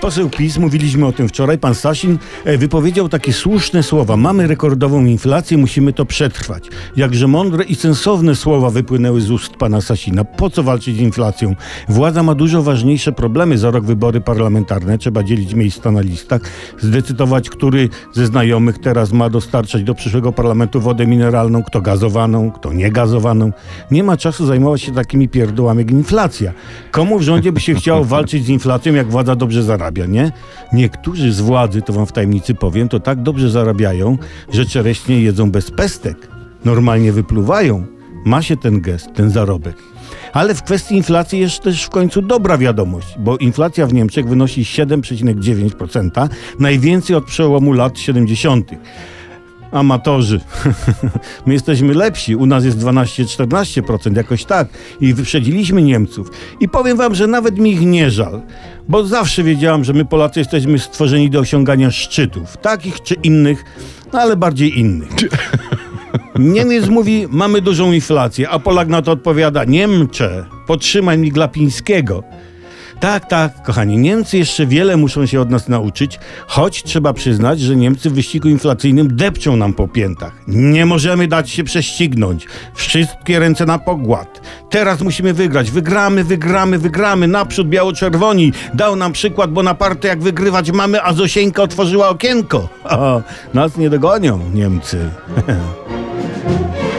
Poseł PiS, mówiliśmy o tym wczoraj, pan Sasin e, wypowiedział takie słuszne słowa. Mamy rekordową inflację, musimy to przetrwać. Jakże mądre i sensowne słowa wypłynęły z ust pana Sasina. Po co walczyć z inflacją? Władza ma dużo ważniejsze problemy. Za rok wybory parlamentarne, trzeba dzielić miejsca na listach, zdecydować, który ze znajomych teraz ma dostarczać do przyszłego parlamentu wodę mineralną, kto gazowaną, kto niegazowaną. Nie ma czasu zajmować się takimi pierdołami jak inflacja. Komu w rządzie by się chciało walczyć z inflacją, jak władza dobrze zarabia, nie? Niektórzy z władzy, to wam w tajemnicy powiem, to tak dobrze zarabiają, że czereśnie jedzą bez pestek. Normalnie wypluwają. Ma się ten gest, ten zarobek. Ale w kwestii inflacji jest też w końcu dobra wiadomość, bo inflacja w Niemczech wynosi 7,9%, najwięcej od przełomu lat 70. Amatorzy. My jesteśmy lepsi. U nas jest 12-14%, jakoś tak. I wyprzedziliśmy Niemców. I powiem wam, że nawet mi ich nie żal. Bo zawsze wiedziałam, że my Polacy jesteśmy stworzeni do osiągania szczytów. Takich czy innych, no ale bardziej innych. Niemiec mówi, mamy dużą inflację, a Polak na to odpowiada, Niemcze, podtrzymaj mi Glapińskiego. Tak, tak, kochani, Niemcy jeszcze wiele muszą się od nas nauczyć, choć trzeba przyznać, że Niemcy w wyścigu inflacyjnym depczą nam po piętach. Nie możemy dać się prześcignąć. Wszystkie ręce na pogład. Teraz musimy wygrać. Wygramy, wygramy, wygramy. Naprzód biało-czerwoni. Dał nam przykład, bo na partę jak wygrywać mamy, a Zosieńka otworzyła okienko. O, nas nie dogonią Niemcy.